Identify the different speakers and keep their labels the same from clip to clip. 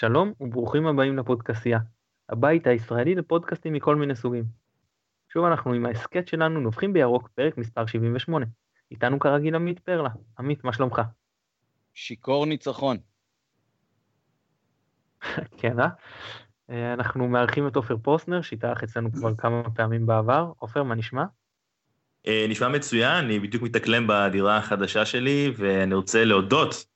Speaker 1: שלום וברוכים הבאים לפודקאסיה, הבית הישראלי לפודקאסטים מכל מיני סוגים. שוב אנחנו עם ההסכת שלנו נובחים בירוק, פרק מספר 78. איתנו כרגיל עמית פרלה. עמית, מה שלומך?
Speaker 2: שיכור ניצחון.
Speaker 1: כן, אה? אה? אנחנו מארחים את עופר פוסנר, שהתארח אצלנו כבר כמה פעמים בעבר. עופר, מה נשמע?
Speaker 3: אה, נשמע מצוין, אני בדיוק מתאקלם בדירה החדשה שלי, ואני רוצה להודות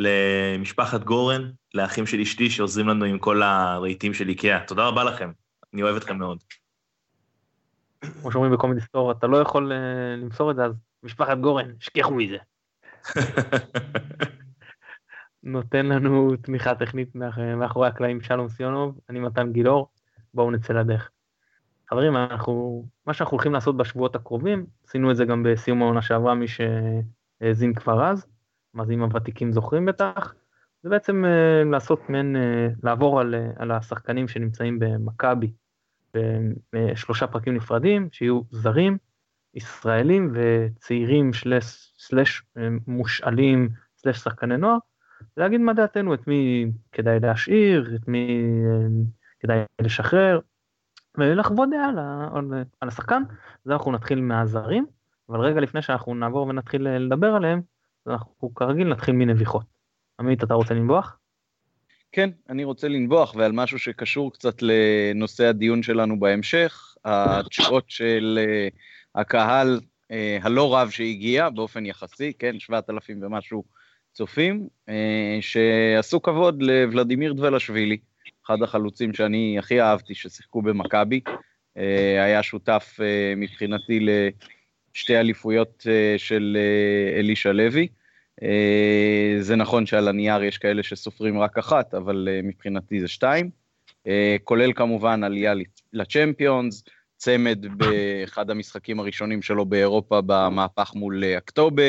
Speaker 3: למשפחת גורן, לאחים של אשתי שעוזרים לנו עם כל הרהיטים של איקאה. תודה רבה לכם, אני אוהב אתכם מאוד.
Speaker 1: כמו שאומרים בקומדי סטור, אתה לא יכול uh, למסור את זה, אז משפחת גורן, שכחו מזה. נותן לנו תמיכה טכנית מאחורי הקלעים שלום סיונוב, אני מתן גילאור, בואו נצא לדרך. חברים, אנחנו, מה שאנחנו הולכים לעשות בשבועות הקרובים, עשינו את זה גם בסיום העונה שעברה, מי שהאזין כבר אז, מאזינים הוותיקים זוכרים בטח, זה בעצם uh, לעשות מעין, uh, לעבור על, uh, על השחקנים שנמצאים במכבי, בשלושה פרקים נפרדים, שיהיו זרים, ישראלים וצעירים שלש, שלש מושאלים, שלש שחקני נוער, להגיד מה דעתנו, את מי כדאי להשאיר, את מי כדאי לשחרר, ולחוות דעה על, על השחקן, אז אנחנו נתחיל מהזרים, אבל רגע לפני שאנחנו נעבור ונתחיל לדבר עליהם, אנחנו כרגיל נתחיל מנביחות. עמית, אתה רוצה לנבוח?
Speaker 2: כן, אני רוצה לנבוח, ועל משהו שקשור קצת לנושא הדיון שלנו בהמשך, התשואות של אה, הקהל אה, הלא רב שהגיע באופן יחסי, כן, 7,000 ומשהו צופים, אה, שעשו כבוד לוולדימיר דבלשווילי, אחד החלוצים שאני הכי אהבתי ששיחקו במכבי, היה שותף מבחינתי לשתי אליפויות של אלישע לוי. אה, זה נכון שעל הנייר יש כאלה שסופרים רק אחת, אבל אה, מבחינתי זה שתיים. אה, כולל כמובן עלייה לצ'מפיונס, צמד באחד המשחקים הראשונים שלו באירופה במהפך מול אקטובה,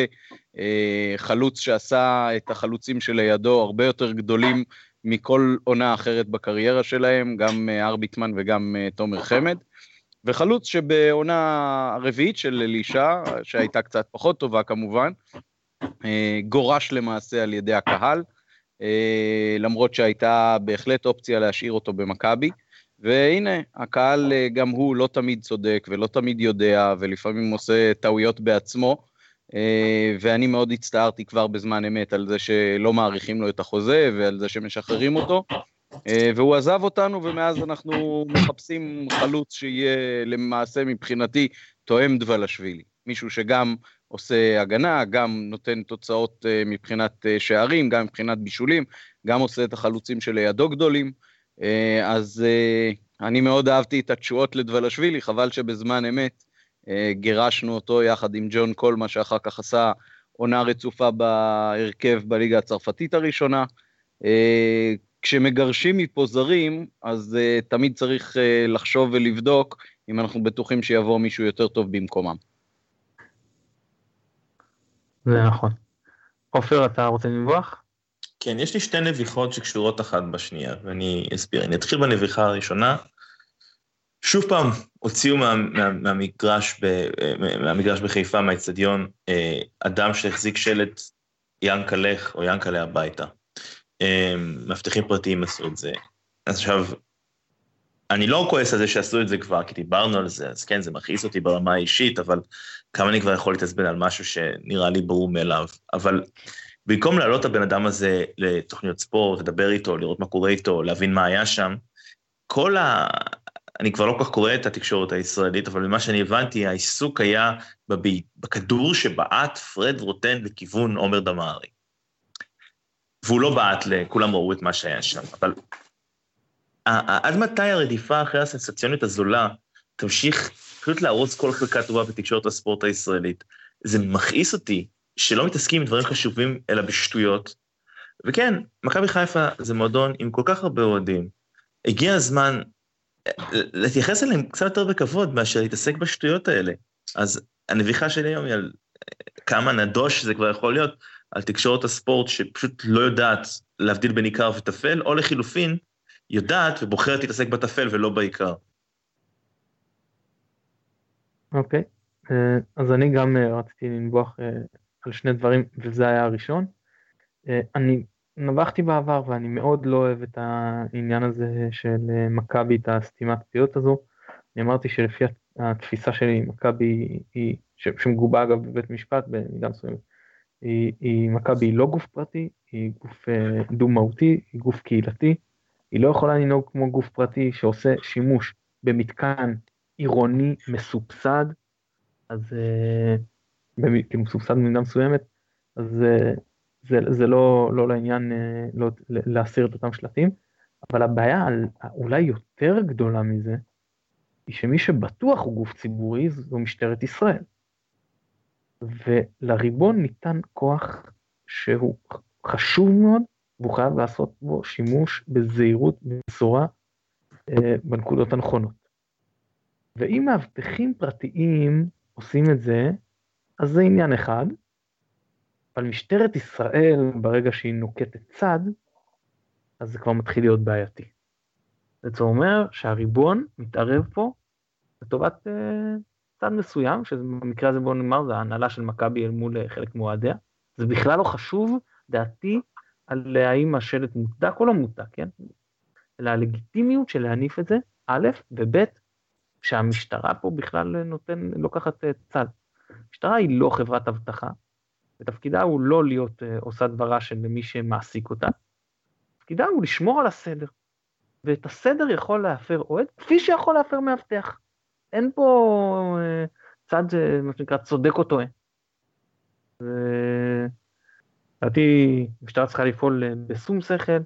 Speaker 2: חלוץ שעשה את החלוצים שלידו הרבה יותר גדולים מכל עונה אחרת בקריירה שלהם, גם ארביטמן וגם תומר חמד. וחלוץ שבעונה הרביעית של אלישע, שהייתה קצת פחות טובה כמובן, אה, גורש למעשה על ידי הקהל, אה, למרות שהייתה בהחלט אופציה להשאיר אותו במכבי. והנה, הקהל אה, גם הוא לא תמיד צודק ולא תמיד יודע, ולפעמים עושה טעויות בעצמו, ואני מאוד הצטערתי כבר בזמן אמת על זה שלא מאריכים לו את החוזה ועל זה שמשחררים אותו, והוא עזב אותנו, ומאז אנחנו מחפשים חלוץ שיהיה למעשה מבחינתי תואם דבלשווילי. מישהו שגם עושה הגנה, גם נותן תוצאות אה, מבחינת אה, שערים, גם מבחינת בישולים, גם עושה את החלוצים שלידו גדולים. אה, אז אני מאוד אהבתי את התשואות לדבלשווילי, חבל שבזמן אמת גירשנו אותו יחד עם ג'ון קולמה, שאחר כך עשה עונה רצופה בהרכב בליגה הצרפתית הראשונה. כשמגרשים מפה זרים, אז תמיד צריך לחשוב ולבדוק אם אנחנו בטוחים שיבוא מישהו יותר טוב במקומם.
Speaker 1: זה נכון. עופר, אתה רוצה לנבוח?
Speaker 3: כן, יש לי שתי נביחות שקשורות אחת בשנייה, ואני אסביר. אני אתחיל בנביחה הראשונה. שוב פעם, הוציאו מה, מה, מהמגרש, ב, מהמגרש בחיפה, מהאצטדיון, אה, אדם שהחזיק שלט ינקלך או ינקלה הביתה. מאבטחים פרטיים עשו את זה. אז עכשיו, אני לא כועס על זה שעשו את זה כבר, כי דיברנו על זה, אז כן, זה מכעיס אותי ברמה האישית, אבל כמה אני כבר יכול להתעצבן על משהו שנראה לי ברור מאליו. אבל במקום להעלות את הבן אדם הזה לתוכניות ספורט, לדבר איתו, לראות מה קורה איתו, להבין מה היה שם, כל ה... אני כבר לא כל כך קורא את התקשורת הישראלית, אבל ממה שאני הבנתי, העיסוק היה בב... בכדור שבעט פרד רוטן לכיוון עומר דמארי. והוא לא בעט לכולם ראו את מה שהיה שם, אבל עד מתי הרדיפה אחרי הסנסציונית הזולה תמשיך פשוט להרוס כל חלקה טובה בתקשורת הספורט הישראלית? זה מכעיס אותי שלא מתעסקים עם דברים חשובים אלא בשטויות. וכן, מכבי חיפה זה מועדון עם כל כך הרבה אוהדים. הגיע הזמן אה, להתייחס אליהם קצת יותר בכבוד מאשר להתעסק בשטויות האלה. אז הנביכה שלי היום היא על אה, כמה נדוש זה כבר יכול להיות, על תקשורת הספורט שפשוט לא יודעת להבדיל בין עיקר וטפל, או לחילופין, יודעת ובוחרת להתעסק בטפל ולא בעיקר.
Speaker 1: אוקיי, okay. אה, אז אני גם אה, רציתי לנבוח אה, על שני דברים, וזה היה הראשון. אני נבחתי בעבר ואני מאוד לא אוהב את העניין הזה של מכבי, את הסתימת פיות הזו. אני אמרתי שלפי התפיסה שלי, מכבי היא, שמגובה אגב בבית משפט במידה מסוימת, היא, היא מכבי היא לא גוף פרטי, היא גוף אה, דו-מהותי, היא גוף קהילתי, היא לא יכולה לנהוג כמו גוף פרטי שעושה שימוש במתקן עירוני מסובסד, אז כאילו מסובסד במידה מסוימת, אז זה, זה לא, לא לעניין לא, להסיר את אותם שלטים, אבל הבעיה אולי יותר גדולה מזה, היא שמי שבטוח הוא גוף ציבורי זו משטרת ישראל. ולריבון ניתן כוח שהוא חשוב מאוד, והוא חייב לעשות בו שימוש בזהירות ובשורה אה, בנקודות הנכונות. ואם מאבטחים פרטיים עושים את זה, אז זה עניין אחד, אבל משטרת ישראל, ברגע שהיא נוקטת צד, אז זה כבר מתחיל להיות בעייתי. זה אומר שהריבון מתערב פה לטובת uh, צד מסוים, שבמקרה הזה בוא נאמר זה ההנהלה של מכבי אל מול אה, חלק מועדיה. זה בכלל לא חשוב, דעתי, על האם השלט מוצדק או לא מוצדק, כן? אלא הלגיטימיות של להניף את זה, א', וב', שהמשטרה פה בכלל נותן, לוקחת אה, צד. המשטרה היא לא חברת אבטחה, ותפקידה הוא לא להיות עושה דברה של מי שמעסיק אותה, תפקידה הוא לשמור על הסדר. ואת הסדר יכול להפר אוהד, כפי שיכול להפר מאבטח. אין פה uh, צד, uh, מה שנקרא, צודק או טועה. לדעתי, המשטרה צריכה לפעול בשום שכל,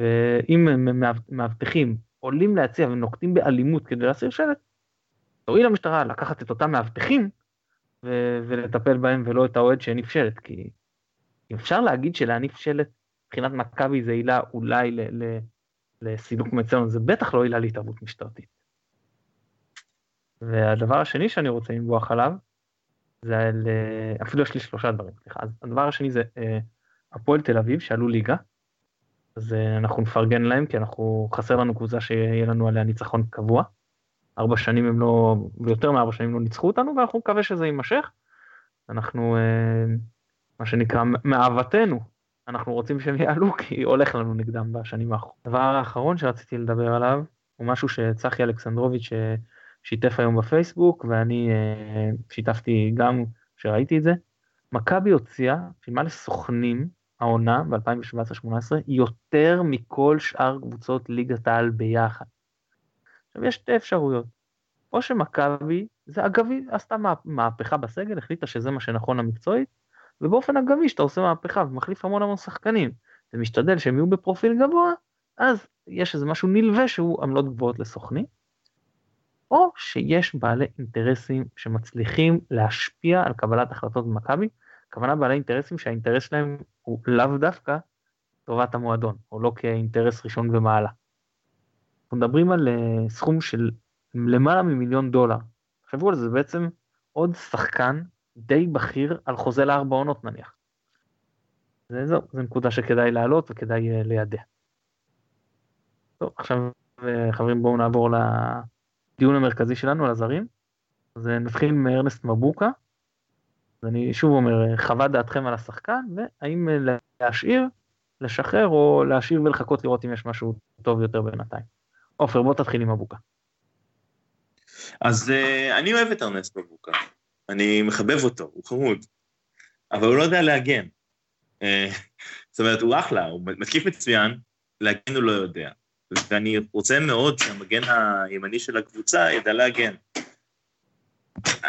Speaker 1: ואם מאבטחים עולים להציע ונוקטים באלימות כדי להסיר שלט, תואיל למשטרה לקחת את אותם מאבטחים ולטפל בהם ולא את האוהד שהניף שלט, כי אפשר להגיד שלהניף שלט מבחינת מכבי זה עילה אולי לסילוק מצלון, זה בטח לא עילה להתערבות משטרתית. והדבר השני שאני רוצה לנבוח עליו, זה על, אפילו יש לי שלושה דברים, סליחה, אז הדבר השני זה אה, הפועל תל אביב שעלו ליגה, אז אה, אנחנו נפרגן להם כי אנחנו, חסר לנו קבוצה שיהיה לנו עליה ניצחון קבוע. ארבע שנים הם לא, ויותר מארבע שנים לא ניצחו אותנו, ואנחנו מקווה שזה יימשך. אנחנו, אה, מה שנקרא, מאהבתנו, אנחנו רוצים שהם יעלו, כי הולך לנו נגדם בשנים האחרונות. הדבר האחרון שרציתי לדבר עליו, הוא משהו שצחי אלכסנדרוביץ' אה, שיתף היום בפייסבוק, ואני אה, שיתפתי גם כשראיתי את זה. מכבי הוציאה, שילמה לסוכנים העונה ב-2017-2018, יותר מכל שאר קבוצות ליגת העל ביחד. עכשיו יש שתי אפשרויות, או שמכבי, זה אגבי, עשתה מהפכה בסגל, החליטה שזה מה שנכון למקצועית, ובאופן אגבי שאתה עושה מהפכה ומחליף המון המון שחקנים, ומשתדל שהם יהיו בפרופיל גבוה, אז יש איזה משהו נלווה שהוא עמלות גבוהות לסוכנים, או שיש בעלי אינטרסים שמצליחים להשפיע על קבלת החלטות במכבי, הכוונה בעלי אינטרסים שהאינטרס שלהם הוא לאו דווקא טובת המועדון, או לא כאינטרס ראשון במעלה. אנחנו מדברים על uh, סכום של למעלה ממיליון דולר. תחשבו על זה, בעצם עוד שחקן די בכיר על חוזה לארבע עונות נניח. זה זהו, זו נקודה שכדאי להעלות וכדאי uh, לידע. טוב, עכשיו uh, חברים בואו נעבור לדיון המרכזי שלנו על הזרים. אז נתחיל עם ארנסט מבוקה. אז אני שוב אומר, חוות דעתכם על השחקן, והאם להשאיר, לשחרר או להשאיר ולחכות לראות אם יש משהו טוב יותר בינתיים. עופר, בוא תתחיל עם מבוקה.
Speaker 3: אז אני אוהב את ארנסט מבוקה. אני מחבב אותו, הוא חמוד. אבל הוא לא יודע להגן. זאת אומרת, הוא אחלה, הוא מתקיף מצוין, להגן הוא לא יודע. ואני רוצה מאוד שהמגן הימני של הקבוצה ידע להגן. Uh,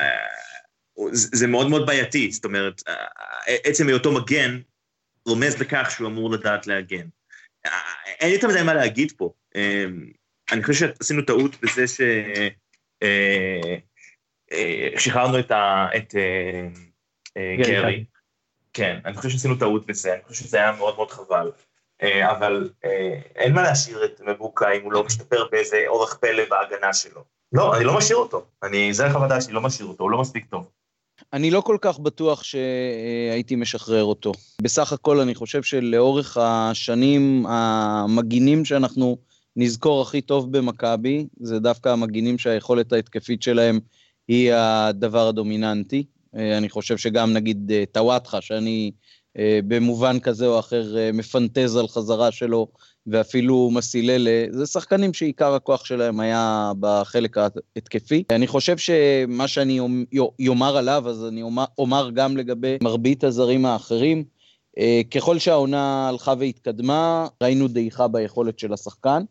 Speaker 3: זה מאוד מאוד בעייתי, זאת אומרת, עצם היותו מגן רומז לכך שהוא אמור לדעת להגן. אין לי יותר מדי מה להגיד פה. אני חושב שעשינו טעות בזה ששחררנו אה, אה, את אה, גרי. כן, אני חושב שעשינו טעות בזה, אני חושב שזה היה מאוד מאוד חבל. אבל אין מה להשאיר את מבוקה אם הוא לא משתפר באיזה אורך פלא בהגנה שלו. לא, אני לא משאיר אותו. אני, זה החוות דעת שלי, לא משאיר אותו, הוא לא מספיק טוב.
Speaker 2: אני לא כל כך בטוח שהייתי משחרר אותו. בסך הכל אני חושב שלאורך השנים המגינים שאנחנו נזכור הכי טוב במכבי, זה דווקא המגינים שהיכולת ההתקפית שלהם היא הדבר הדומיננטי. אה, אני חושב שגם נגיד אה, טוואטחה, שאני אה, במובן כזה או אחר אה, מפנטז על חזרה שלו ואפילו מסיללה, זה שחקנים שעיקר הכוח שלהם היה בחלק ההתקפי. אני חושב שמה שאני אומר עליו, אז אני אומר, אומר גם לגבי מרבית הזרים האחרים. אה, ככל שהעונה הלכה והתקדמה, ראינו דעיכה ביכולת של השחקן.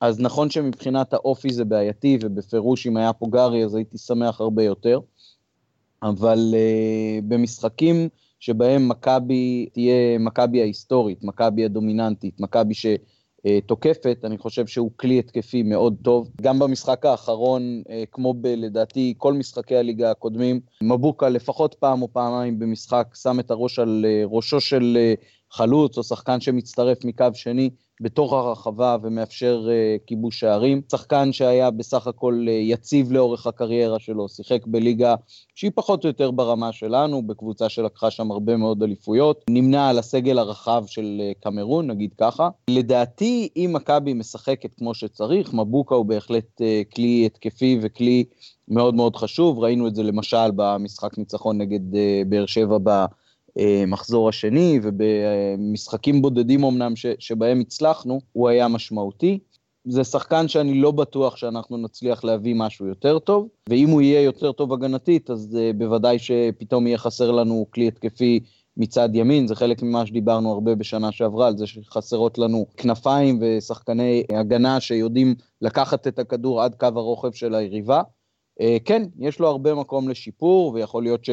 Speaker 2: אז נכון שמבחינת האופי זה בעייתי, ובפירוש אם היה פה גארי אז הייתי שמח הרבה יותר. אבל uh, במשחקים שבהם מכבי תהיה מכבי ההיסטורית, מכבי הדומיננטית, מכבי שתוקפת, אני חושב שהוא כלי התקפי מאוד טוב. גם במשחק האחרון, אה, כמו בלדעתי כל משחקי הליגה הקודמים, מבוקה לפחות פעם או פעמיים במשחק שם את הראש על אה, ראשו של אה, חלוץ או שחקן שמצטרף מקו שני בתוך הרחבה ומאפשר uh, כיבוש שערים. שחקן שהיה בסך הכל uh, יציב לאורך הקריירה שלו, שיחק בליגה שהיא פחות או יותר ברמה שלנו, בקבוצה שלקחה שם הרבה מאוד אליפויות, נמנה על הסגל הרחב של uh, קמרון, נגיד ככה. לדעתי, אם מכבי משחקת כמו שצריך, מבוקה הוא בהחלט uh, כלי התקפי וכלי מאוד מאוד חשוב, ראינו את זה למשל במשחק ניצחון נגד uh, באר שבע ב... המחזור השני, ובמשחקים בודדים אמנם ש, שבהם הצלחנו, הוא היה משמעותי. זה שחקן שאני לא בטוח שאנחנו נצליח להביא משהו יותר טוב, ואם הוא יהיה יותר טוב הגנתית, אז uh, בוודאי שפתאום יהיה חסר לנו כלי התקפי מצד ימין, זה חלק ממה שדיברנו הרבה בשנה שעברה, על זה שחסרות לנו כנפיים ושחקני הגנה שיודעים לקחת את הכדור עד קו הרוחב של היריבה. Uh, כן, יש לו הרבה מקום לשיפור, ויכול להיות ש...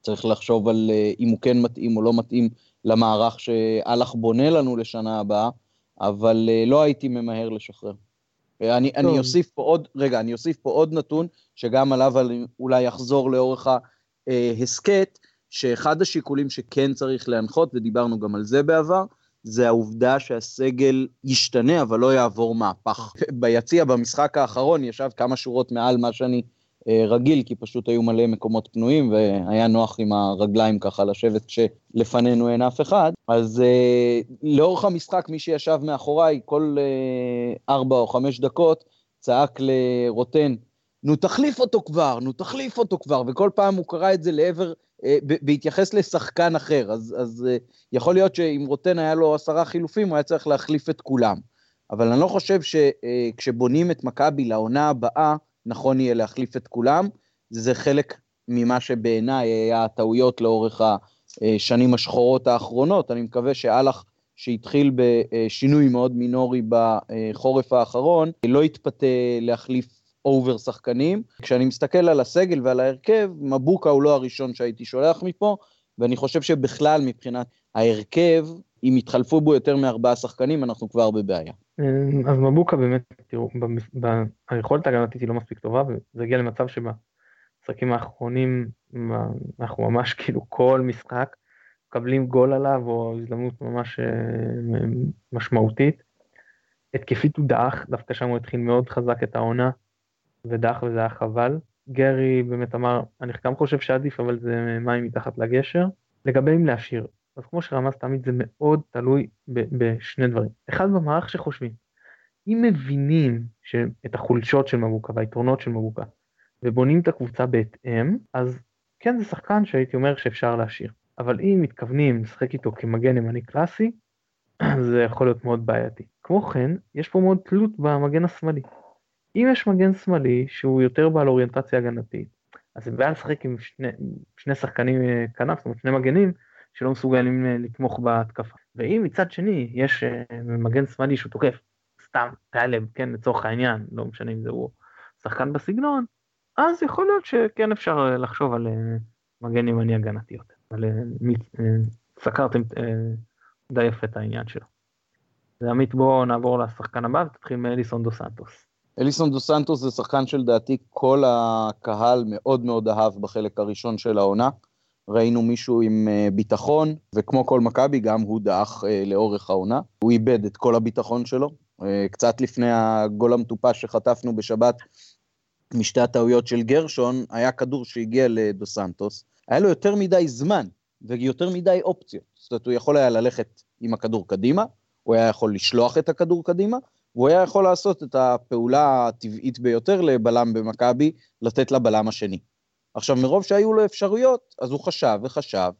Speaker 2: צריך לחשוב על אה, אם הוא כן מתאים או לא מתאים למערך שאלח בונה לנו לשנה הבאה, אבל אה, לא הייתי ממהר לשחרר. אני, אני אוסיף פה עוד, רגע, אני אוסיף פה עוד נתון, שגם עליו אני אולי אחזור לאורך ההסכת, שאחד השיקולים שכן צריך להנחות, ודיברנו גם על זה בעבר, זה העובדה שהסגל ישתנה, אבל לא יעבור מהפך. ביציע, במשחק האחרון, ישב כמה שורות מעל מה שאני אה, רגיל, כי פשוט היו מלא מקומות פנויים, והיה נוח עם הרגליים ככה לשבת כשלפנינו אין אף אחד. אז אה, לאורך המשחק, מי שישב מאחוריי, כל אה, ארבע או חמש דקות, צעק לרוטן, נו תחליף אותו כבר, נו תחליף אותו כבר, וכל פעם הוא קרא את זה לעבר, אה, בהתייחס לשחקן אחר, אז, אז אה, יכול להיות שאם רוטן היה לו עשרה חילופים, הוא היה צריך להחליף את כולם. אבל אני לא חושב שכשבונים אה, את מכבי לעונה הבאה, נכון יהיה להחליף את כולם. זה חלק ממה שבעיניי היה הטעויות לאורך השנים השחורות האחרונות. אני מקווה שאלח, שהתחיל בשינוי מאוד מינורי בחורף האחרון, לא יתפתה להחליף אובר שחקנים. כשאני מסתכל על הסגל ועל ההרכב, מבוקה הוא לא הראשון שהייתי שולח מפה, ואני חושב שבכלל מבחינת ההרכב, אם יתחלפו בו יותר מארבעה שחקנים, אנחנו כבר בבעיה.
Speaker 1: אז מבוקה באמת, תראו, היכולת ההגנתית היא לא מספיק טובה, וזה הגיע למצב שבמשחקים האחרונים אנחנו ממש כאילו כל משחק מקבלים גול עליו, או הזדמנות ממש אה, משמעותית. התקפית הוא דעך, דווקא שם הוא התחיל מאוד חזק את העונה, ודעך וזה היה חבל. גרי באמת אמר, אני גם חושב שעדיף, אבל זה מים מתחת לגשר. לגבי אם להשאיר, אז כמו שרמז תמיד זה מאוד תלוי בשני דברים. אחד במערך שחושבים. אם מבינים את החולשות של מבוקה והיתרונות של מבוקה ובונים את הקבוצה בהתאם, אז כן זה שחקן שהייתי אומר שאפשר להשאיר. אבל אם מתכוונים לשחק איתו כמגן ימני קלאסי, זה יכול להיות מאוד בעייתי. כמו כן, יש פה מאוד תלות במגן השמאלי. אם יש מגן שמאלי שהוא יותר בעל אוריינטציה הגנתית, אז זה בעיה לשחק עם שני, שני שחקנים אה, כנף, זאת אומרת שני מגנים, שלא מסוגלים אה, לתמוך בהתקפה. ואם מצד שני יש אה, מגן שמאלי שהוא תוקף, סתם טלב, כן, לצורך העניין, לא משנה אם זה הוא שחקן בסגנון, אז יכול להיות שכן אפשר אה, לחשוב על מגן ימני הגנתי יותר. אבל סקרתם די יפה את העניין שלו. ועמית בואו נעבור לשחקן הבא ותתחיל מאליסון דו סנטוס.
Speaker 2: אליסון דו סנטוס זה שחקן שלדעתי כל הקהל מאוד מאוד אהב בחלק הראשון של העונה. ראינו מישהו עם אה, ביטחון, וכמו כל מכבי, גם הוא דעך אה, לאורך העונה. הוא איבד את כל הביטחון שלו. אה, קצת לפני הגול המטופש שחטפנו בשבת, משתי הטעויות של גרשון, היה כדור שהגיע לדו סנטוס, היה לו יותר מדי זמן ויותר מדי אופציות. זאת אומרת, הוא יכול היה ללכת עם הכדור קדימה, הוא היה יכול לשלוח את הכדור קדימה, והוא היה יכול לעשות את הפעולה הטבעית ביותר לבלם במכבי, לתת לבלם השני. עכשיו, מרוב שהיו לו אפשרויות, אז הוא חשב וחשב,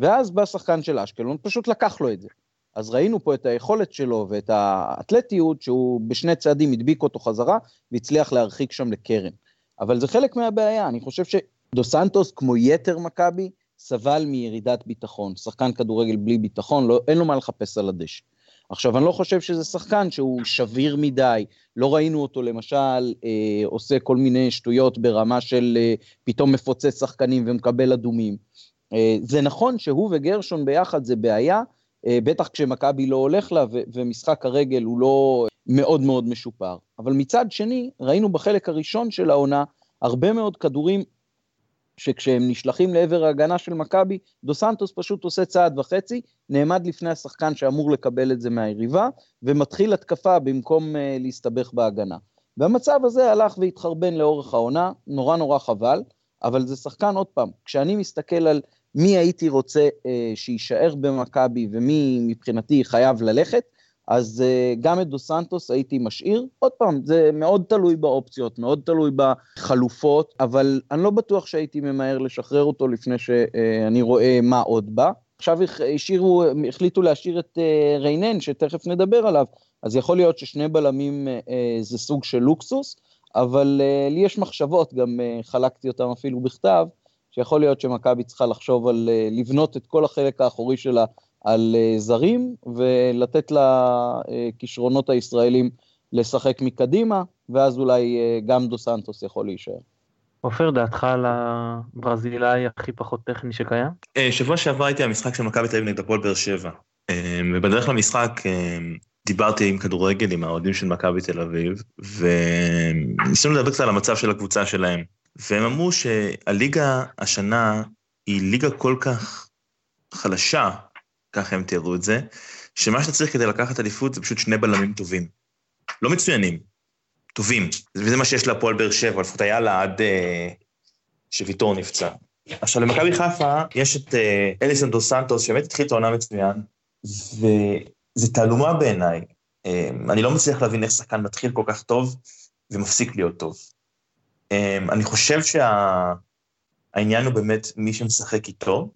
Speaker 2: ואז בא שחקן של אשקלון, פשוט לקח לו את זה. אז ראינו פה את היכולת שלו ואת האתלטיות שהוא בשני צעדים הדביק אותו חזרה והצליח להרחיק שם לקרן. אבל זה חלק מהבעיה, אני חושב שדו סנטוס, כמו יתר מכבי, סבל מירידת ביטחון. שחקן כדורגל בלי ביטחון, לא, אין לו מה לחפש על הדשא. עכשיו, אני לא חושב שזה שחקן שהוא שביר מדי, לא ראינו אותו למשל אה, עושה כל מיני שטויות ברמה של אה, פתאום מפוצץ שחקנים ומקבל אדומים. אה, זה נכון שהוא וגרשון ביחד זה בעיה, אה, בטח כשמכבי לא הולך לה ו- ומשחק הרגל הוא לא מאוד מאוד משופר. אבל מצד שני, ראינו בחלק הראשון של העונה הרבה מאוד כדורים שכשהם נשלחים לעבר ההגנה של מכבי, דו סנטוס פשוט עושה צעד וחצי, נעמד לפני השחקן שאמור לקבל את זה מהיריבה, ומתחיל התקפה במקום uh, להסתבך בהגנה. והמצב הזה הלך והתחרבן לאורך העונה, נורא נורא חבל, אבל זה שחקן, עוד פעם, כשאני מסתכל על מי הייתי רוצה uh, שיישאר במכבי ומי מבחינתי חייב ללכת, אז uh, גם את דו סנטוס הייתי משאיר. עוד פעם, זה מאוד תלוי באופציות, מאוד תלוי בחלופות, אבל אני לא בטוח שהייתי ממהר לשחרר אותו לפני שאני רואה מה עוד בא. עכשיו השאירו, החליטו להשאיר את uh, ריינן, שתכף נדבר עליו, אז יכול להיות ששני בלמים זה סוג של לוקסוס, אבל לי יש מחשבות, גם חלקתי אותם אפילו בכתב, שיכול להיות שמכבי צריכה לחשוב על לבנות את כל החלק האחורי שלה על uh, זרים, ולתת לכישרונות הישראלים לשחק מקדימה, ואז אולי uh, גם דו סנטוס יכול להישאר.
Speaker 1: עופר, דעתך על הברזילאי הכי פחות טכני שקיים?
Speaker 3: שבוע שעבר הייתי במשחק של מכבי תל אביב נגד הפועל באר שבע, ובדרך למשחק דיברתי עם כדורגל, עם האוהדים של מכבי תל אביב, וניסינו לדבר קצת על המצב של הקבוצה שלהם. והם אמרו שהליגה השנה היא ליגה כל כך חלשה, ככה הם תיארו את זה, שמה שאתה צריך כדי לקחת אליפות זה פשוט שני בלמים טובים. לא מצוינים, טובים. וזה מה שיש להפועל באר שבע, לפחות היה לה עד אה, שוויטור נפצע. עכשיו, למכבי חיפה יש את אה, אליסון דו סנטוס, שבאמת התחיל את העונה מצוין, וזה תעלומה בעיניי. אה, אני לא מצליח להבין איך שחקן מתחיל כל כך טוב ומפסיק להיות טוב. Um, אני חושב שהעניין שה... הוא באמת מי שמשחק איתו,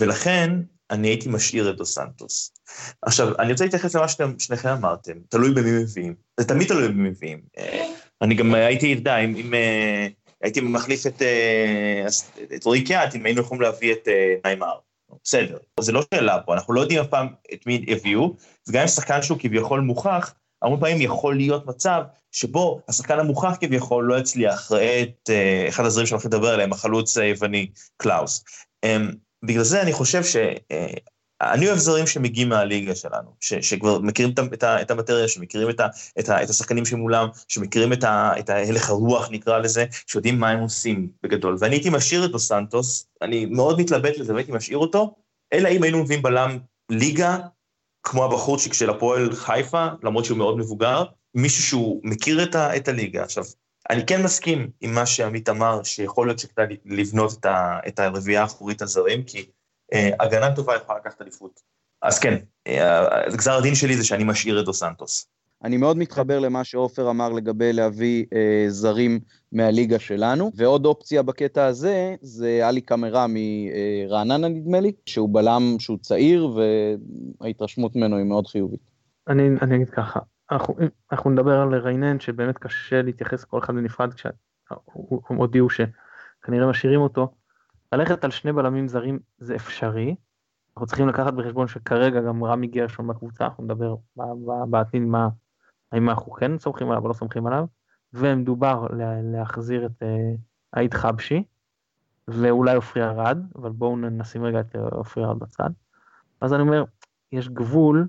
Speaker 3: ולכן אני הייתי משאיר את דו סנטוס. עכשיו, אני רוצה להתייחס למה שאתם שניכם אמרתם, תלוי במי מביאים. זה תמיד תלוי במי מביאים. אה, אני גם הייתי, אתה אם, אם אה, הייתי מחליף את, אה, את ריקיאט, אם היינו יכולים להביא את ניימר. בסדר, זה לא שאלה פה, אנחנו לא יודעים אף פעם את מי יביאו, וגם אם שחקן שהוא כביכול מוכח, הרבה פעמים יכול להיות מצב שבו השחקן המוכח כביכול לא יצליח, ראה את אחד הזרים שאני הולך לדבר עליהם, החלוץ היווני קלאוס. בגלל זה אני חושב ש... Uh, אני אוהב זרים שמגיעים מהליגה שלנו, ש, שכבר מכירים את, את, את המטריה, שמכירים את, את, את השחקנים שמולם, שמכירים את, את ההלך הרוח, נקרא לזה, שיודעים מה הם עושים בגדול. ואני הייתי משאיר את דו סנטוס, אני מאוד מתלבט לזה והייתי משאיר אותו, אלא אם היינו מביאים בלם ליגה כמו הבחורצ'יק של הפועל חיפה, למרות שהוא מאוד מבוגר, מישהו שהוא מכיר את, את הליגה. עכשיו, אני כן מסכים עם מה שעמית אמר, שיכול להיות שכדאי לבנות את, ה, את הרביעייה האחורית הזרים, כי אה, הגנה טובה יכולה לקחת אליפות. אז כן, אה, גזר הדין שלי זה שאני משאיר את דו סנטוס.
Speaker 2: אני מאוד מתחבר למה שעופר אמר לגבי להביא אה, זרים מהליגה שלנו, ועוד אופציה בקטע הזה, זה עלי קמרה מרעננה נדמה לי, שהוא בלם שהוא צעיר, וההתרשמות ממנו היא מאוד חיובית.
Speaker 1: אני, אני אגיד ככה, אנחנו, אנחנו נדבר על ריינן, שבאמת קשה להתייחס לכל אחד בנפרד, כשהם הודיעו שכנראה משאירים אותו. ללכת על שני בלמים זרים זה אפשרי, אנחנו צריכים לקחת בחשבון שכרגע גם רמי גרשון בקבוצה, אנחנו נדבר בעתיד מה, האם אנחנו כן סומכים עליו או לא סומכים עליו, ומדובר להחזיר את עיד חבשי, ואולי עופרי ארד, אבל בואו נשים רגע את עופרי ארד בצד. אז אני אומר, יש גבול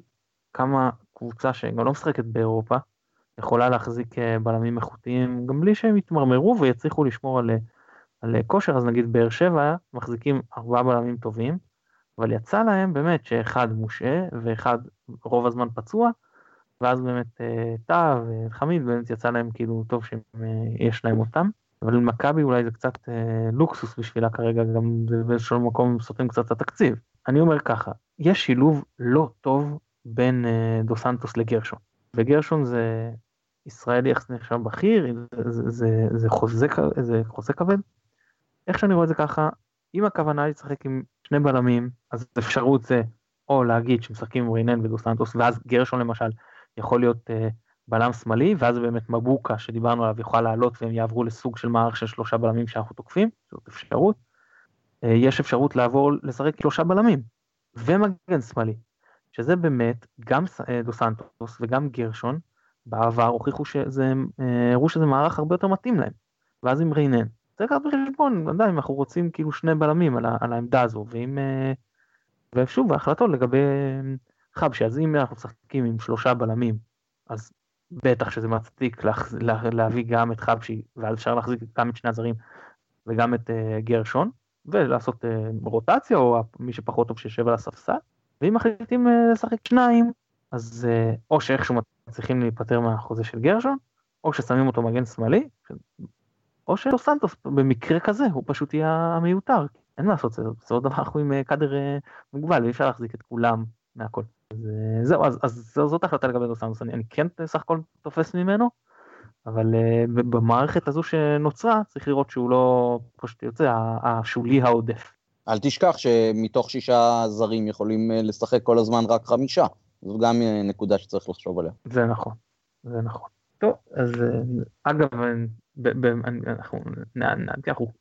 Speaker 1: כמה קבוצה שגם לא משחקת באירופה, יכולה להחזיק בלמים איכותיים גם בלי שהם יתמרמרו ויצליחו לשמור על, על כושר, אז נגיד באר שבע מחזיקים ארבעה בלמים טובים, אבל יצא להם באמת שאחד מושעה ואחד רוב הזמן פצוע, ואז באמת אה, טאה וחמיד באמת יצא להם כאילו טוב שיש להם אותם. אבל מכבי אולי זה קצת אה, לוקסוס בשבילה כרגע, גם באיזשהו מקום סותם קצת את התקציב. אני אומר ככה, יש שילוב לא טוב בין אה, דו סנטוס לגרשון. וגרשון זה ישראלי זה נחשב בכיר, זה, זה, זה, זה, חוזה, זה חוזה כבד. איך שאני רואה את זה ככה, אם הכוונה היא לשחק עם שני בלמים, אז אפשרות זה או להגיד שמשחקים עם ריינן ודו סנטוס, ואז גרשון למשל יכול להיות uh, בלם שמאלי, ואז באמת מבוקה שדיברנו עליו יוכל לעלות והם יעברו לסוג של מערך של שלושה בלמים שאנחנו תוקפים, זאת אפשרות. Uh, יש אפשרות לעבור לשחק שלושה בלמים, ומגן שמאלי, שזה באמת גם uh, דו סנטוס וגם גרשון, בעבר הוכיחו שזה, הראו שזה מערך הרבה יותר מתאים להם. ואז עם ריינן, צריך לקחת בחשבון, עדיין אנחנו רוצים כאילו שני בלמים על, על העמדה הזו, ואם... ושוב, ההחלטות לגבי חבשי, אז אם אנחנו משחקים עם שלושה בלמים, אז בטח שזה מצדיק לה, לה, להביא גם את חבשי, ואז אפשר להחזיק גם את שני הזרים וגם את uh, גרשון, ולעשות uh, רוטציה, או מי שפחות טוב שיושב על הספסל, ואם מחליטים uh, לשחק שניים, אז uh, או שאיכשהו מצליחים להיפטר מהחוזה של גרשון, או ששמים אותו מגן שמאלי, או שדו סנטוס במקרה כזה הוא פשוט יהיה המיותר, אין מה לעשות, זה בסופו דבר אנחנו עם קאדר מוגבל ואי אפשר להחזיק את כולם מהכל. אז זהו, אז, אז זאת ההחלטה לגבי דו סנטוס, אני, אני כן סך הכל תופס ממנו, אבל במערכת הזו שנוצרה צריך לראות שהוא לא פשוט יוצא השולי העודף.
Speaker 2: אל תשכח שמתוך שישה זרים יכולים לשחק כל הזמן רק חמישה, זו גם נקודה שצריך לחשוב עליה.
Speaker 1: זה נכון, זה נכון. טוב, אז אגב, אנחנו, אנחנו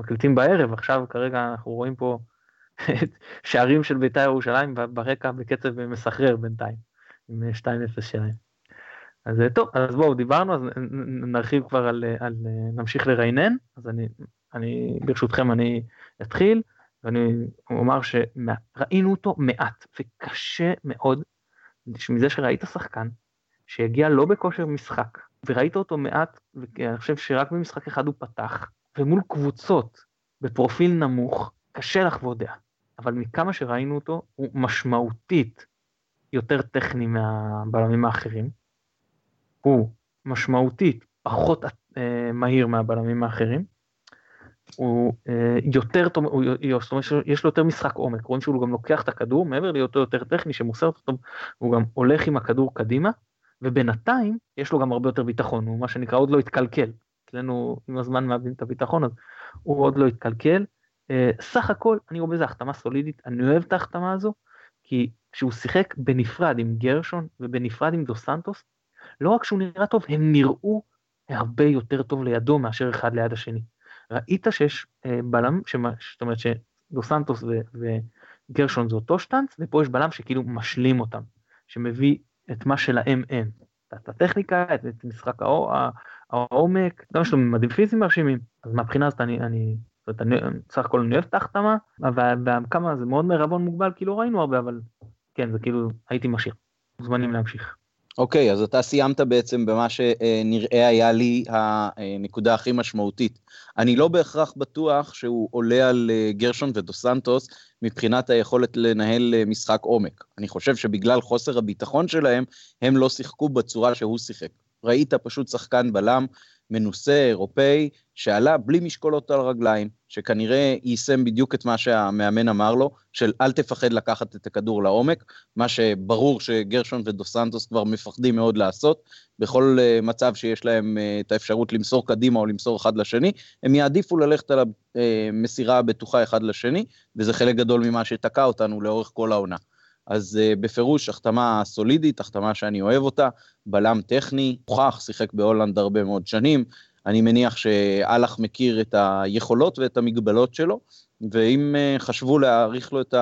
Speaker 1: מקליטים בערב, עכשיו כרגע אנחנו רואים פה שערים של בית"ר ירושלים ברקע בקצב מסחרר בינתיים, עם 2-0 שלהם. אז טוב, אז בואו, דיברנו, אז נרחיב כבר על, על נמשיך לריינן, אז אני, אני, ברשותכם אני אתחיל, ואני אומר שראינו אותו מעט, וקשה מאוד, מזה שראית שחקן, שהגיע לא בכושר משחק, וראית אותו מעט, ואני חושב שרק במשחק אחד הוא פתח, ומול קבוצות בפרופיל נמוך, קשה לחוות דעה. אבל מכמה שראינו אותו, הוא משמעותית יותר טכני מהבלמים האחרים. הוא משמעותית פחות אה, מהיר מהבלמים האחרים. הוא אה, יותר זאת אומרת יש לו יותר משחק עומק, רואים שהוא גם לוקח את הכדור, מעבר להיותו יותר טכני שמוסר אותו, הוא גם הולך עם הכדור קדימה, ובינתיים יש לו גם הרבה יותר ביטחון, הוא מה שנקרא עוד לא התקלקל. אצלנו עם הזמן מאבדים את הביטחון, אז הוא עוד לא התקלקל. Uh, סך הכל אני רואה בזה החתמה סולידית, אני אוהב את ההחתמה הזו, כי כשהוא שיחק בנפרד עם גרשון ובנפרד עם דו סנטוס, לא רק שהוא נראה טוב, הם נראו הרבה יותר טוב לידו מאשר אחד ליד השני. ראית שיש uh, בלם, שמה, זאת אומרת שדו סנטוס ו- וגרשון זה אותו שטנץ, ופה יש בלם שכאילו משלים אותם, שמביא את מה שלהם אין. את הטכניקה, את, את משחק העומק, גם יש לו ממדים פיזיים מרשימים, אז מהבחינה הזאת אני, אני, זאת אומרת, אני סך הכל אני אוהב את ההחתמה, וכמה זה מאוד מערבון מוגבל, כי לא ראינו הרבה, אבל כן, זה כאילו, הייתי משאיר. מוזמנים להמשיך.
Speaker 2: אוקיי, okay, אז אתה סיימת בעצם במה שנראה היה לי הנקודה הכי משמעותית. אני לא בהכרח בטוח שהוא עולה על אה, גרשון ודו סנטוס מבחינת היכולת לנהל אה, משחק עומק. אני חושב שבגלל חוסר הביטחון שלהם, הם לא שיחקו בצורה שהוא שיחק. ראית פשוט שחקן בלם מנוסה, אירופאי, שעלה בלי משקולות על הרגליים, שכנראה יישם בדיוק את מה שהמאמן אמר לו, של אל תפחד לקחת את הכדור לעומק, מה שברור שגרשון ודו סנטוס כבר מפחדים מאוד לעשות, בכל אה, מצב שיש להם אה, את האפשרות למסור קדימה או למסור אחד לשני, הם יעדיפו ללכת על המסירה הבטוחה אחד לשני, וזה חלק גדול ממה שתקע אותנו לאורך כל העונה. אז uh, בפירוש החתמה סולידית, החתמה שאני אוהב אותה, בלם טכני, הוכח, שיחק בהולנד הרבה מאוד שנים, אני מניח שאלח מכיר את היכולות ואת המגבלות שלו, ואם uh, חשבו להאריך לו את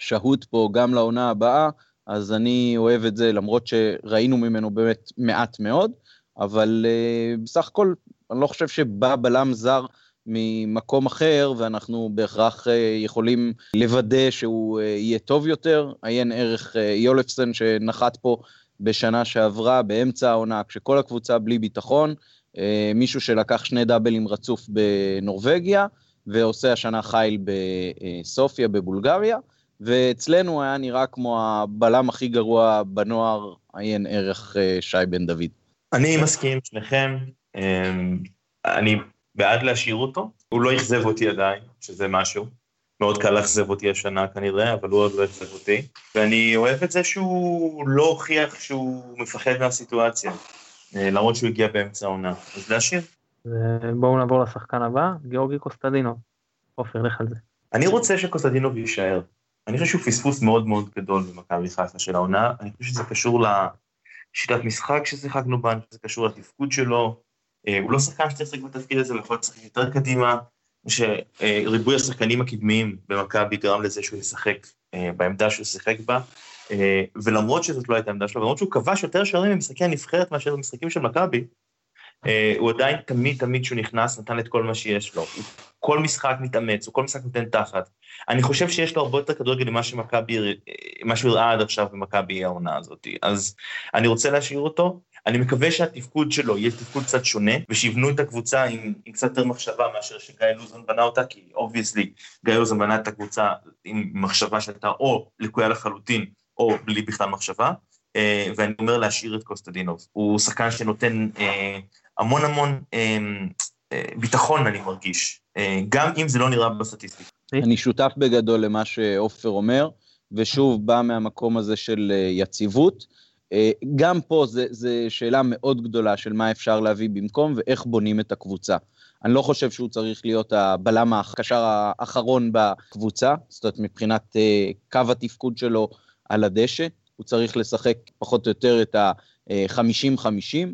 Speaker 2: השהות פה גם לעונה הבאה, אז אני אוהב את זה, למרות שראינו ממנו באמת מעט מאוד, אבל uh, בסך הכל אני לא חושב שבא בלם זר ממקום אחר, ואנחנו בהכרח אה, יכולים לוודא שהוא אה, יהיה טוב יותר. עיין ערך אה, יולפסן שנחת פה בשנה שעברה, באמצע העונה, כשכל הקבוצה בלי ביטחון, מישהו שלקח שני דאבלים רצוף בנורבגיה, ועושה השנה חייל בסופיה בבולגריה, ואצלנו היה נראה כמו הבלם הכי גרוע בנוער, עיין ערך שי בן דוד.
Speaker 3: אני מסכים עם שניכם. אני בעד להשאיר אותו. הוא לא אכזב אותי עדיין, שזה משהו. מאוד קל לאכזב אותי השנה כנראה, אבל הוא עוד לא אכזב אותי. ואני אוהב את זה שהוא לא הוכיח שהוא מפחד מהסיטואציה, אה, למרות שהוא הגיע באמצע העונה. אז להשאיר.
Speaker 1: בואו נעבור לשחקן הבא, גיאורגי קוסטדינו. עופר, לך על זה.
Speaker 3: אני רוצה שקוסטדינוב יישאר. אני חושב שהוא פספוס מאוד מאוד גדול במכבי חיפה של העונה, אני חושב שזה קשור לשיטת משחק ששיחקנו בה, זה קשור לתפקוד שלו. אה, הוא לא שחקן שצריך לשחק בתפקיד הזה, הוא יכול לשחק יותר קדימה. שריבוי השחקנים הקדמיים במכבי גרם לזה שהוא ישחק אה, בעמדה שהוא שיחק בה, אה, ולמרות שזאת לא הייתה עמדה שלו, ולמרות שהוא כבש יותר שערים במשחקי הנבחרת מאשר במשחקים של מכבי, הוא עדיין תמיד תמיד כשהוא נכנס נתן את כל מה שיש לו. הוא כל משחק מתאמץ, הוא כל משחק נותן תחת. אני חושב שיש לו הרבה יותר כדורגל ממה שמכבי, מה שהוא הראה עד עכשיו במכבי העונה הזאת. אז אני רוצה להשאיר אותו. אני מקווה שהתפקוד שלו יהיה תפקוד קצת שונה, ושיבנו את הקבוצה עם, עם קצת יותר מחשבה מאשר שגיא לוזון בנה אותה, כי obviously גיא לוזון בנה את הקבוצה עם מחשבה שהייתה או לקויה לחלוטין, או בלי בכלל מחשבה. Uh, ואני אומר להשאיר את קוסטדינוב. הוא שחקן שנותן uh, המון המון uh, ביטחון, אני מרגיש, גם אם זה לא נראה בסטטיסטיקה.
Speaker 2: אני שותף בגדול למה שעופר אומר, ושוב בא מהמקום הזה של יציבות. אה, גם פה זו שאלה מאוד גדולה של מה אפשר להביא במקום ואיך בונים את הקבוצה. אני לא חושב שהוא צריך להיות הבלם הקשר האחרון בקבוצה, זאת אומרת מבחינת אה, קו התפקוד שלו על הדשא, הוא צריך לשחק פחות או יותר את ה-50-50.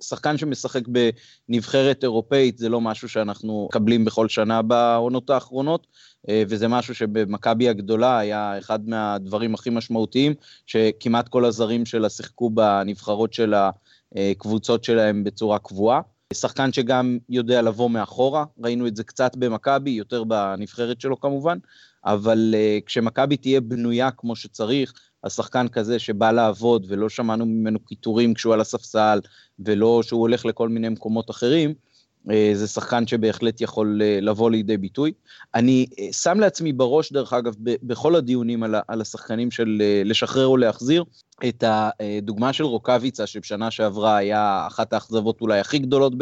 Speaker 2: שחקן שמשחק בנבחרת אירופאית זה לא משהו שאנחנו מקבלים בכל שנה בעונות האחרונות, וזה משהו שבמכבי הגדולה היה אחד מהדברים הכי משמעותיים, שכמעט כל הזרים שלה שיחקו בנבחרות של הקבוצות שלהם בצורה קבועה. שחקן שגם יודע לבוא מאחורה, ראינו את זה קצת במכבי, יותר בנבחרת שלו כמובן, אבל uh, כשמכבי תהיה בנויה כמו שצריך, השחקן כזה שבא לעבוד ולא שמענו ממנו קיטורים כשהוא על הספסל, ולא שהוא הולך לכל מיני מקומות אחרים, אה, זה שחקן שבהחלט יכול אה, לבוא לידי ביטוי. אני אה, שם לעצמי בראש, דרך אגב, בכל הדיונים על השחקנים של לשחרר או להחזיר, את הדוגמה של רוקאביצה, שבשנה שעברה היה אחת האכזבות אולי הכי גדולות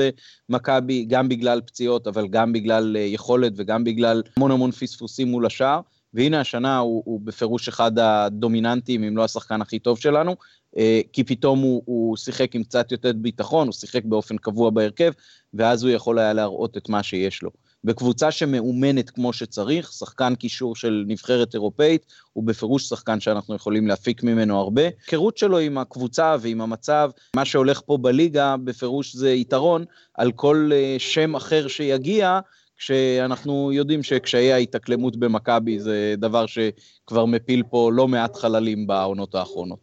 Speaker 2: במכבי, גם בגלל פציעות, אבל גם בגלל יכולת וגם בגלל המון המון פספוסים מול השער. והנה השנה הוא, הוא בפירוש אחד הדומיננטיים, אם לא השחקן הכי טוב שלנו, אה, כי פתאום הוא, הוא שיחק עם קצת יותר ביטחון, הוא שיחק באופן קבוע בהרכב, ואז הוא יכול היה להראות את מה שיש לו. בקבוצה שמאומנת כמו שצריך, שחקן קישור של נבחרת אירופאית, הוא בפירוש שחקן שאנחנו יכולים להפיק ממנו הרבה. היכרות שלו עם הקבוצה ועם המצב, מה שהולך פה בליגה, בפירוש זה יתרון על כל אה, שם אחר שיגיע, כשאנחנו יודעים שקשיי ההתאקלמות במכבי זה דבר שכבר מפיל פה לא מעט חללים בעונות האחרונות.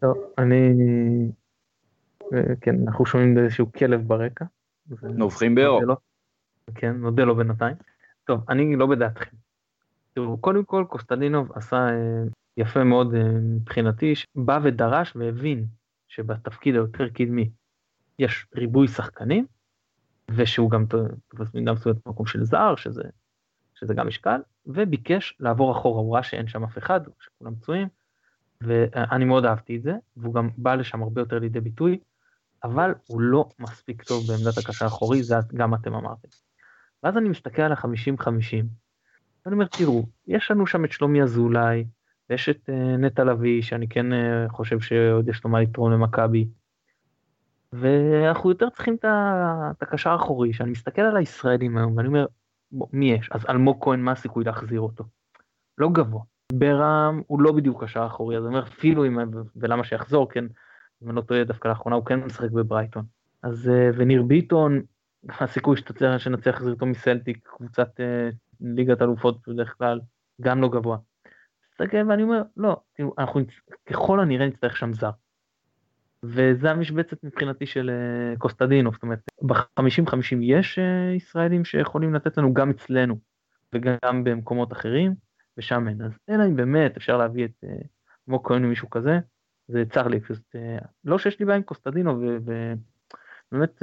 Speaker 1: טוב, אני... כן, אנחנו שומעים איזשהו כלב ברקע.
Speaker 2: נובחים באור.
Speaker 1: כן, נודה לו בינתיים. טוב, אני לא בדעתכם. תראו, קודם כל קוסטלינוב עשה אה, יפה מאוד אה, מבחינתי, בא ודרש והבין שבתפקיד היותר קדמי יש ריבוי שחקנים, ושהוא גם במידה מסוימת במקום של זר, שזה, שזה גם משקל, וביקש לעבור אחורה, הוא ראה שאין שם אף אחד, שכולם פצועים, ואני מאוד אהבתי את זה, והוא גם בא לשם הרבה יותר לידי ביטוי, אבל הוא לא מספיק טוב בעמדת הקשר האחורי, זה גם אתם אמרתם. ואז אני מסתכל על ה-50-50, ואני אומר, תראו, יש לנו שם את שלומי אזולאי, ויש את uh, נטע לביא, שאני כן uh, חושב שעוד יש לו מה לתרום למכבי, ואנחנו יותר צריכים את הקשר האחורי, שאני מסתכל על הישראלים היום, ואני אומר, בוא, מי יש? אז אלמוג כהן, מה הסיכוי להחזיר אותו? לא גבוה. ברם הוא לא בדיוק קשר אחורי, אז אני אומר, אפילו אם, ולמה שיחזור, כן, אם אני לא טועה, דווקא לאחרונה הוא כן משחק בברייטון. אז, אה, וניר ביטון, הסיכוי שתצליח, שנצליח להחזיר אותו מסלטיק, קבוצת אה, ליגת אלופות בדרך כלל, גם לא גבוה. ואני אומר, לא, אנחנו ככל הנראה נצטרך שם זר. וזה המשבצת מבחינתי של אה, קוסטדינו, זאת אומרת, ב-50-50 יש אה, ישראלים שיכולים לתת לנו גם אצלנו וגם במקומות אחרים, ושם אין. אז אלא אם באמת אפשר להביא את אה, כהן או מישהו כזה, זה צר לי, פשוט, לא שיש לי בעיה עם קוסטדינו, ובאמת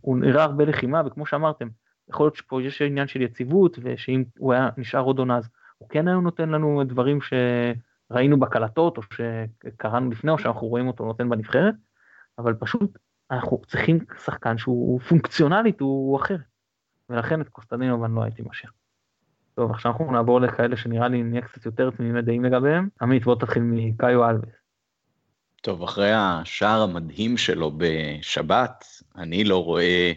Speaker 1: הוא נראה הרבה לחימה, וכמו שאמרתם, יכול להיות שפה יש עניין של יציבות, ושאם הוא היה נשאר עוד עונה אז הוא כן היה נותן לנו דברים ש... ראינו בקלטות, או שקראנו לפני, או שאנחנו רואים אותו נותן בנבחרת, אבל פשוט אנחנו צריכים שחקן שהוא פונקציונלית, הוא אחר. ולכן את קוסטנטינוב אני לא הייתי משאיר. טוב, עכשיו אנחנו נעבור לכאלה שנראה לי נהיה קצת יותר תמימי דעים לגביהם. עמית, בוא תתחיל מקאיו אלווס.
Speaker 2: טוב, אחרי השער המדהים שלו בשבת, אני לא רואה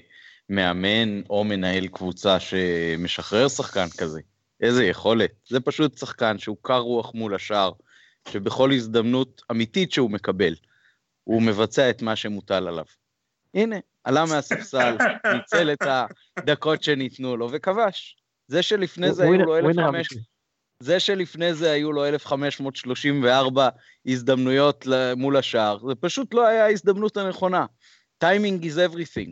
Speaker 2: מאמן או מנהל קבוצה שמשחרר שחקן כזה. איזה יכולת. זה פשוט שחקן שהוא קר רוח מול השאר, שבכל הזדמנות אמיתית שהוא מקבל, הוא מבצע את מה שמוטל עליו. הנה, עלה מהספסל, ניצל את הדקות שניתנו לו וכבש. זה שלפני זה היו לו 1,500... זה שלפני זה היו לו 1,534 הזדמנויות מול השער, זה פשוט לא היה ההזדמנות הנכונה. טיימינג is everything.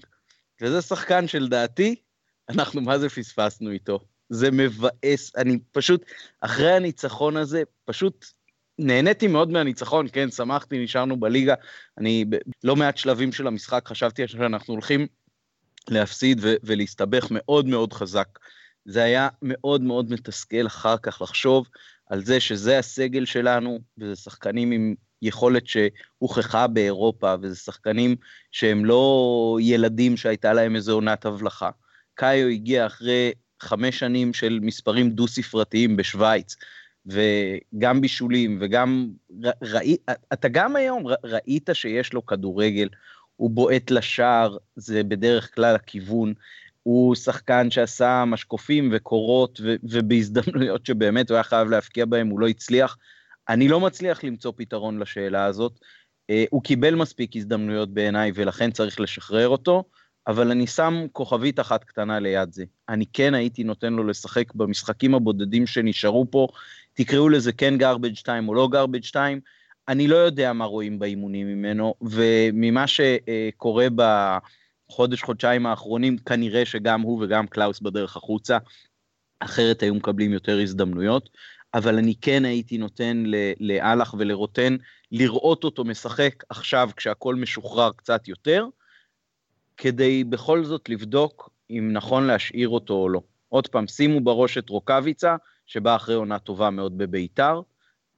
Speaker 2: וזה שחקן שלדעתי, אנחנו מה זה פספסנו איתו. זה מבאס, אני פשוט, אחרי הניצחון הזה, פשוט נהניתי מאוד מהניצחון, כן, שמחתי, נשארנו בליגה. אני בלא מעט שלבים של המשחק חשבתי שאנחנו הולכים להפסיד ו- ולהסתבך מאוד מאוד חזק. זה היה מאוד מאוד מתסכל אחר כך לחשוב על זה שזה הסגל שלנו, וזה שחקנים עם יכולת שהוכחה באירופה, וזה שחקנים שהם לא ילדים שהייתה להם איזו עונת הבלחה. קאיו הגיע אחרי חמש שנים של מספרים דו-ספרתיים בשוויץ, וגם בישולים, וגם ראי, אתה גם היום ראית שיש לו כדורגל, הוא בועט לשער, זה בדרך כלל הכיוון. הוא שחקן שעשה משקופים וקורות, ו- ובהזדמנויות שבאמת הוא היה חייב להבקיע בהם, הוא לא הצליח. אני לא מצליח למצוא פתרון לשאלה הזאת. אה, הוא קיבל מספיק הזדמנויות בעיניי, ולכן צריך לשחרר אותו, אבל אני שם כוכבית אחת קטנה ליד זה. אני כן הייתי נותן לו לשחק במשחקים הבודדים שנשארו פה, תקראו לזה כן garbage time או לא garbage time, אני לא יודע מה רואים באימונים ממנו, וממה שקורה בחודש, חודשיים האחרונים, כנראה שגם הוא וגם קלאוס בדרך החוצה, אחרת היו מקבלים יותר הזדמנויות, אבל אני כן הייתי נותן לאלח ולרוטן לראות אותו משחק עכשיו כשהכול משוחרר קצת יותר, כדי בכל זאת לבדוק אם נכון להשאיר אותו או לא. עוד פעם, שימו בראש את רוקאביצה, שבא אחרי עונה טובה מאוד בביתר,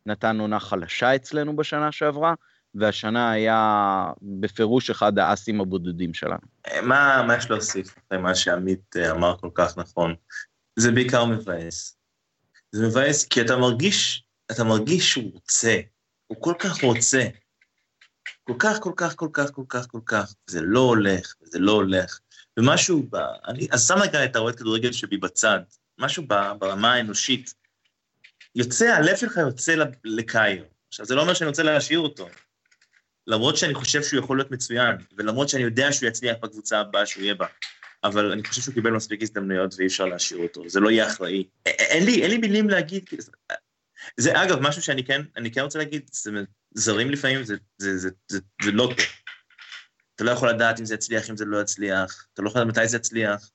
Speaker 2: נתן עונה חלשה אצלנו בשנה שעברה, והשנה היה בפירוש אחד האסים הבודדים שלנו.
Speaker 3: מה, מה יש להוסיף אחרי מה שעמית אה, אמר כל כך נכון? זה בעיקר מבאס. זה מבאס כי אתה מרגיש, אתה מרגיש שהוא רוצה, הוא כל כך רוצה. כל כך, כל כך, כל כך, כל כך, כל כך, זה לא הולך, זה לא הולך. ומשהו ב... אני, אז שם רגע את האוהד כדורגל שבי בצד, משהו ברמה האנושית. יוצא, הלב שלך יוצא לקאיו. עכשיו, זה לא אומר שאני רוצה להשאיר אותו. למרות שאני חושב שהוא יכול להיות מצוין, ולמרות שאני יודע שהוא יצליח בקבוצה הבאה שהוא יהיה בה, אבל אני חושב שהוא קיבל מספיק הזדמנויות ואי אפשר להשאיר אותו, זה לא יהיה אחראי. אין לי, אין לי מילים להגיד, זה אגב משהו שאני כן, אני כן רוצה להגיד, זה, זרים לפעמים זה, זה, זה, זה, זה לא טוב. אתה לא יכול לדעת אם זה יצליח, אם זה לא יצליח, אתה לא יכול לדעת מתי זה יצליח.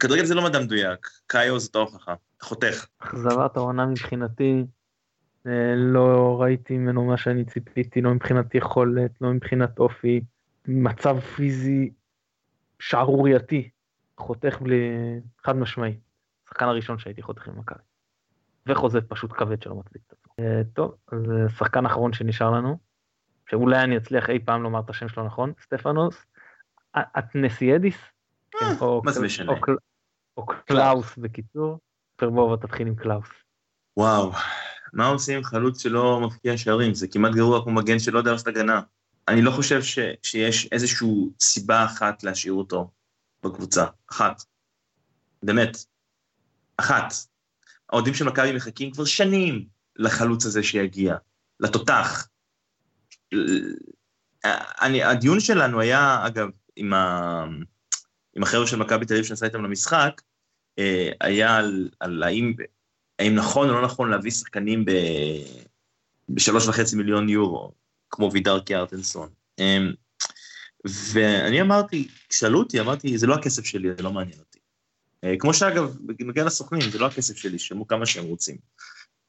Speaker 3: כדורגל זה לא מדע מדויק, קאיו זאת ההוכחה, חותך.
Speaker 1: אכזבת העונה מבחינתי, אה, לא ראיתי ממנו מה שאני ציפיתי, לא מבחינת יכולת, לא מבחינת אופי, מצב פיזי שערורייתי, חותך בלי, חד משמעי. השחקן הראשון שהייתי חותך עם מכבי. וחוזה פשוט כבד שלא מצדיק את עצמו. אה, טוב, אז אה, שחקן אחרון שנשאר לנו, שאולי אני אצליח אי פעם לומר את השם שלו נכון, סטפנוס, אתנסיאדיס,
Speaker 3: כן, מה זה משנה?
Speaker 1: או קלאוס בקיצור, פרלה, בוא תתחיל עם קלאוס.
Speaker 3: וואו, מה עושים עם חלוץ שלא מבקיע שערים? זה כמעט גרוע כמו מגן שלא יודע לעשות הגנה. אני לא חושב ש, שיש איזושהי סיבה אחת להשאיר אותו בקבוצה. אחת. באמת. אחת. האוהדים של מכבי מחכים כבר שנים לחלוץ הזה שיגיע, לתותח. אני, הדיון שלנו היה, אגב, עם, ה, עם החבר'ה של מכבי תל אביב שנסע איתם למשחק, אה, היה על, על האם, האם נכון או לא נכון להביא שחקנים ב, בשלוש וחצי מיליון יורו, כמו וידר קיארטנסון. אמ, ואני אמרתי, שאלו אותי, אמרתי, זה לא הכסף שלי, זה לא מעניין אותי. אה, כמו שאגב, בגלל לסוכנים, זה לא הכסף שלי, שישלמו כמה שהם רוצים.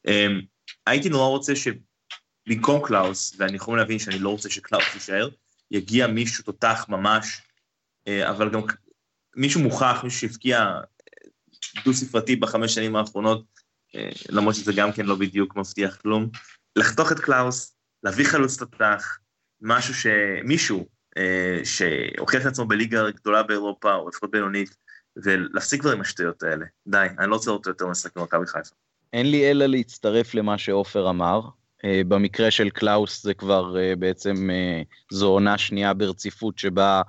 Speaker 3: אמ, הייתי נורא רוצה שבמקום קלאוס, ואני יכול להבין שאני לא רוצה שקלאוס יישאר, יגיע מישהו תותח ממש, אה, אבל גם מישהו מוכח, מישהו שהבקיע אה, דו-ספרתי בחמש שנים האחרונות, למרות שזה גם כן לא בדיוק מבטיח כלום, לחתוך את קלאוס, להביא חלוץ תותח, משהו ש... מישהו שהוכיח את עצמו בליגה גדולה באירופה, או לפחות בינונית, ולהפסיק כבר עם השטויות האלה. די, אני לא רוצה אותו יותר משחק במכבי חיפה.
Speaker 2: אין לי אלא להצטרף למה שעופר אמר. אה, במקרה של קלאוס זה כבר אה, בעצם אה, זו עונה שנייה ברציפות שבה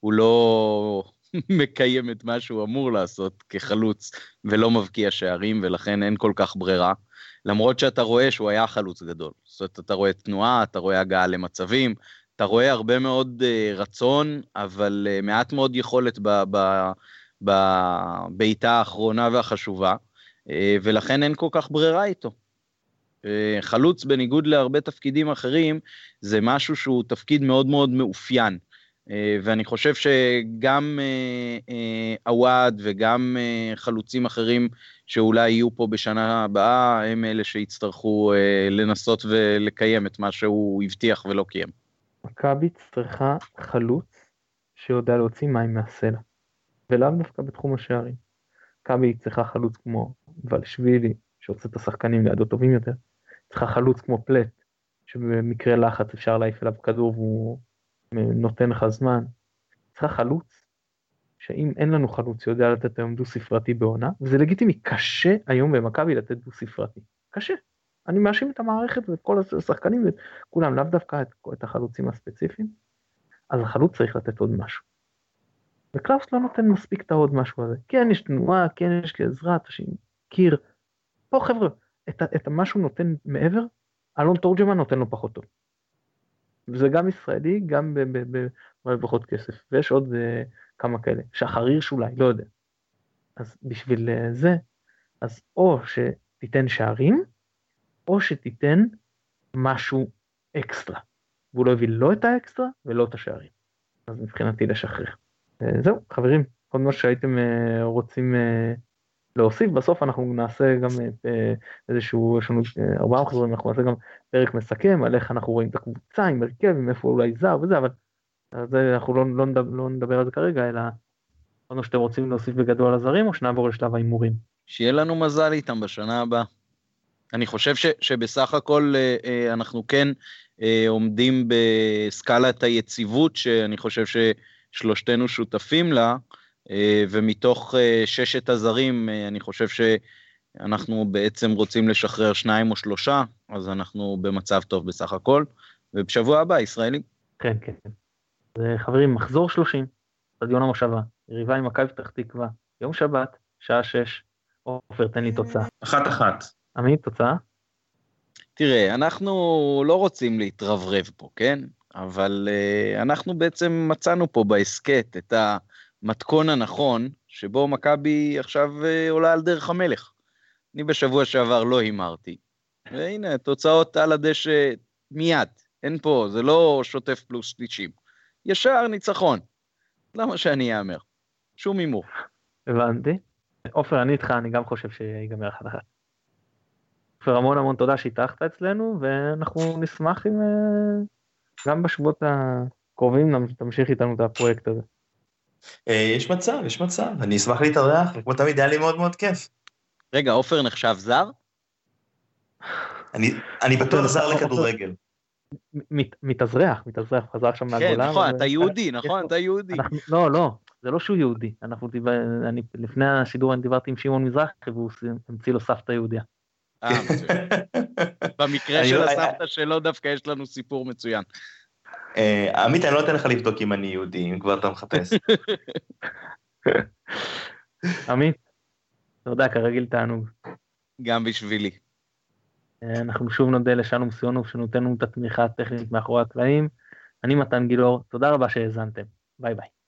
Speaker 2: הוא לא מקיים את מה שהוא אמור לעשות כחלוץ ולא מבקיע שערים, ולכן אין כל כך ברירה. למרות שאתה רואה שהוא היה חלוץ גדול. זאת אומרת, אתה רואה תנועה, אתה רואה הגעה למצבים, אתה רואה הרבה מאוד רצון, אבל מעט מאוד יכולת בבעיטה האחרונה והחשובה, uh, ולכן אין כל כך ברירה איתו. Uh, חלוץ, בניגוד להרבה תפקידים אחרים, זה משהו שהוא תפקיד מאוד מאוד מאופיין. Uh, ואני חושב שגם uh, וגם חלוצים אחרים שאולי יהיו פה בשנה הבאה, הם אלה שיצטרכו לנסות ולקיים את מה שהוא הבטיח ולא קיים.
Speaker 1: מכבי צריכה חלוץ שיודע להוציא מים מהסלע, ולאו דווקא בתחום השערים. מכבי צריכה חלוץ כמו ולשווילי, שעושה את השחקנים לידו טובים יותר, צריכה חלוץ כמו פלט, שבמקרה לחץ אפשר להעיף אליו כדור והוא נותן לך זמן. צריכה חלוץ, שאם אין לנו חלוץ שיודע לתת היום דו ספרתי בעונה, וזה לגיטימי, קשה היום במכבי לתת דו ספרתי. קשה. אני מאשים את המערכת ואת כל השחקנים ואת כולם, לאו דווקא את, את החלוצים הספציפיים, אז החלוץ צריך לתת עוד משהו. וקלאוס לא נותן מספיק את העוד משהו הזה. כן, יש תנועה, כן, יש עזרה, קיר. פה חבר'ה, את, את מה שהוא נותן מעבר, אלון תורג'מן נותן לו פחות טוב. וזה גם ישראלי, גם בפחות כסף. ויש עוד אה, כמה כאלה. שחר הירש אולי, לא יודע. אז בשביל אה, זה, אז או שתיתן שערים, או שתיתן משהו אקסטרה. והוא לא הביא לא את האקסטרה ולא את השערים. אז מבחינתי לשחרר. אה, זהו, חברים, כל מה שהייתם אה, רוצים אה, להוסיף, בסוף אנחנו נעשה גם איזשהו, יש לנו ארבעה מחזורים, אנחנו נעשה גם פרק מסכם על איך אנחנו רואים את הקבוצה עם הרכב, עם איפה אולי זר וזה, אבל זה, אנחנו לא, לא, נדבר, לא נדבר על זה כרגע, אלא אמרנו שאתם רוצים להוסיף בגדול על הזרים, או שנעבור לשלב ההימורים.
Speaker 2: שיהיה לנו מזל איתם בשנה הבאה. אני חושב ש, שבסך הכל אנחנו כן עומדים בסקלת היציבות שאני חושב ששלושתנו שותפים לה, ומתוך ששת הזרים אני חושב שאנחנו בעצם רוצים לשחרר שניים או שלושה, אז אנחנו במצב טוב בסך הכל, ובשבוע הבא ישראלים.
Speaker 1: כן, כן. חברים, מחזור 30, סטדיון המושבה, יריבה עם מכבי פתח תקווה, יום שבת, שעה 6, עופר, תן לי תוצאה.
Speaker 3: אחת אחת.
Speaker 1: עמית, תוצאה?
Speaker 2: תראה, אנחנו לא רוצים להתרברב פה, כן? אבל uh, אנחנו בעצם מצאנו פה בהסכת את המתכון הנכון, שבו מכבי עכשיו uh, עולה על דרך המלך. אני בשבוע שעבר לא הימרתי, והנה, תוצאות על הדשא מיד. אין פה, זה לא שוטף פלוס 90. ישר ניצחון. למה שאני אאמר? שום הימור.
Speaker 1: הבנתי. עופר, אני איתך, אני גם חושב שיגמר אחת אחת. עופר, המון המון תודה שהתארחת אצלנו, ואנחנו נשמח אם אה, גם בשבועות הקרובים תמשיך איתנו את הפרויקט הזה.
Speaker 3: אה, יש מצב, יש מצב, אני אשמח להתארח, וכמו תמיד היה לי מאוד מאוד כיף.
Speaker 2: רגע, עופר נחשב זר?
Speaker 3: אני בטוח זר לכדורגל.
Speaker 1: מתאזרח, מתאזרח, חזר עכשיו מהגולה.
Speaker 2: כן, נכון, אתה יהודי, נכון, אתה יהודי.
Speaker 1: לא, לא, זה לא שהוא יהודי. אנחנו, אני, לפני השידור אני דיברתי עם שמעון מזרחי והוא המציא לו סבתא יהודיה.
Speaker 2: אה, במקרה של הסבתא שלו דווקא יש לנו סיפור מצוין.
Speaker 3: אה, עמית, אני לא אתן לך לבדוק אם אני יהודי, אם כבר אתה מחפש.
Speaker 1: עמית, תודה, כרגיל תענוג.
Speaker 2: גם בשבילי.
Speaker 1: אה, אנחנו שוב נודה לשלום סיונוב שנותן לנו את התמיכה הטכנית מאחורי הקלעים. אני מתן גילאור, תודה רבה שהאזנתם. ביי ביי.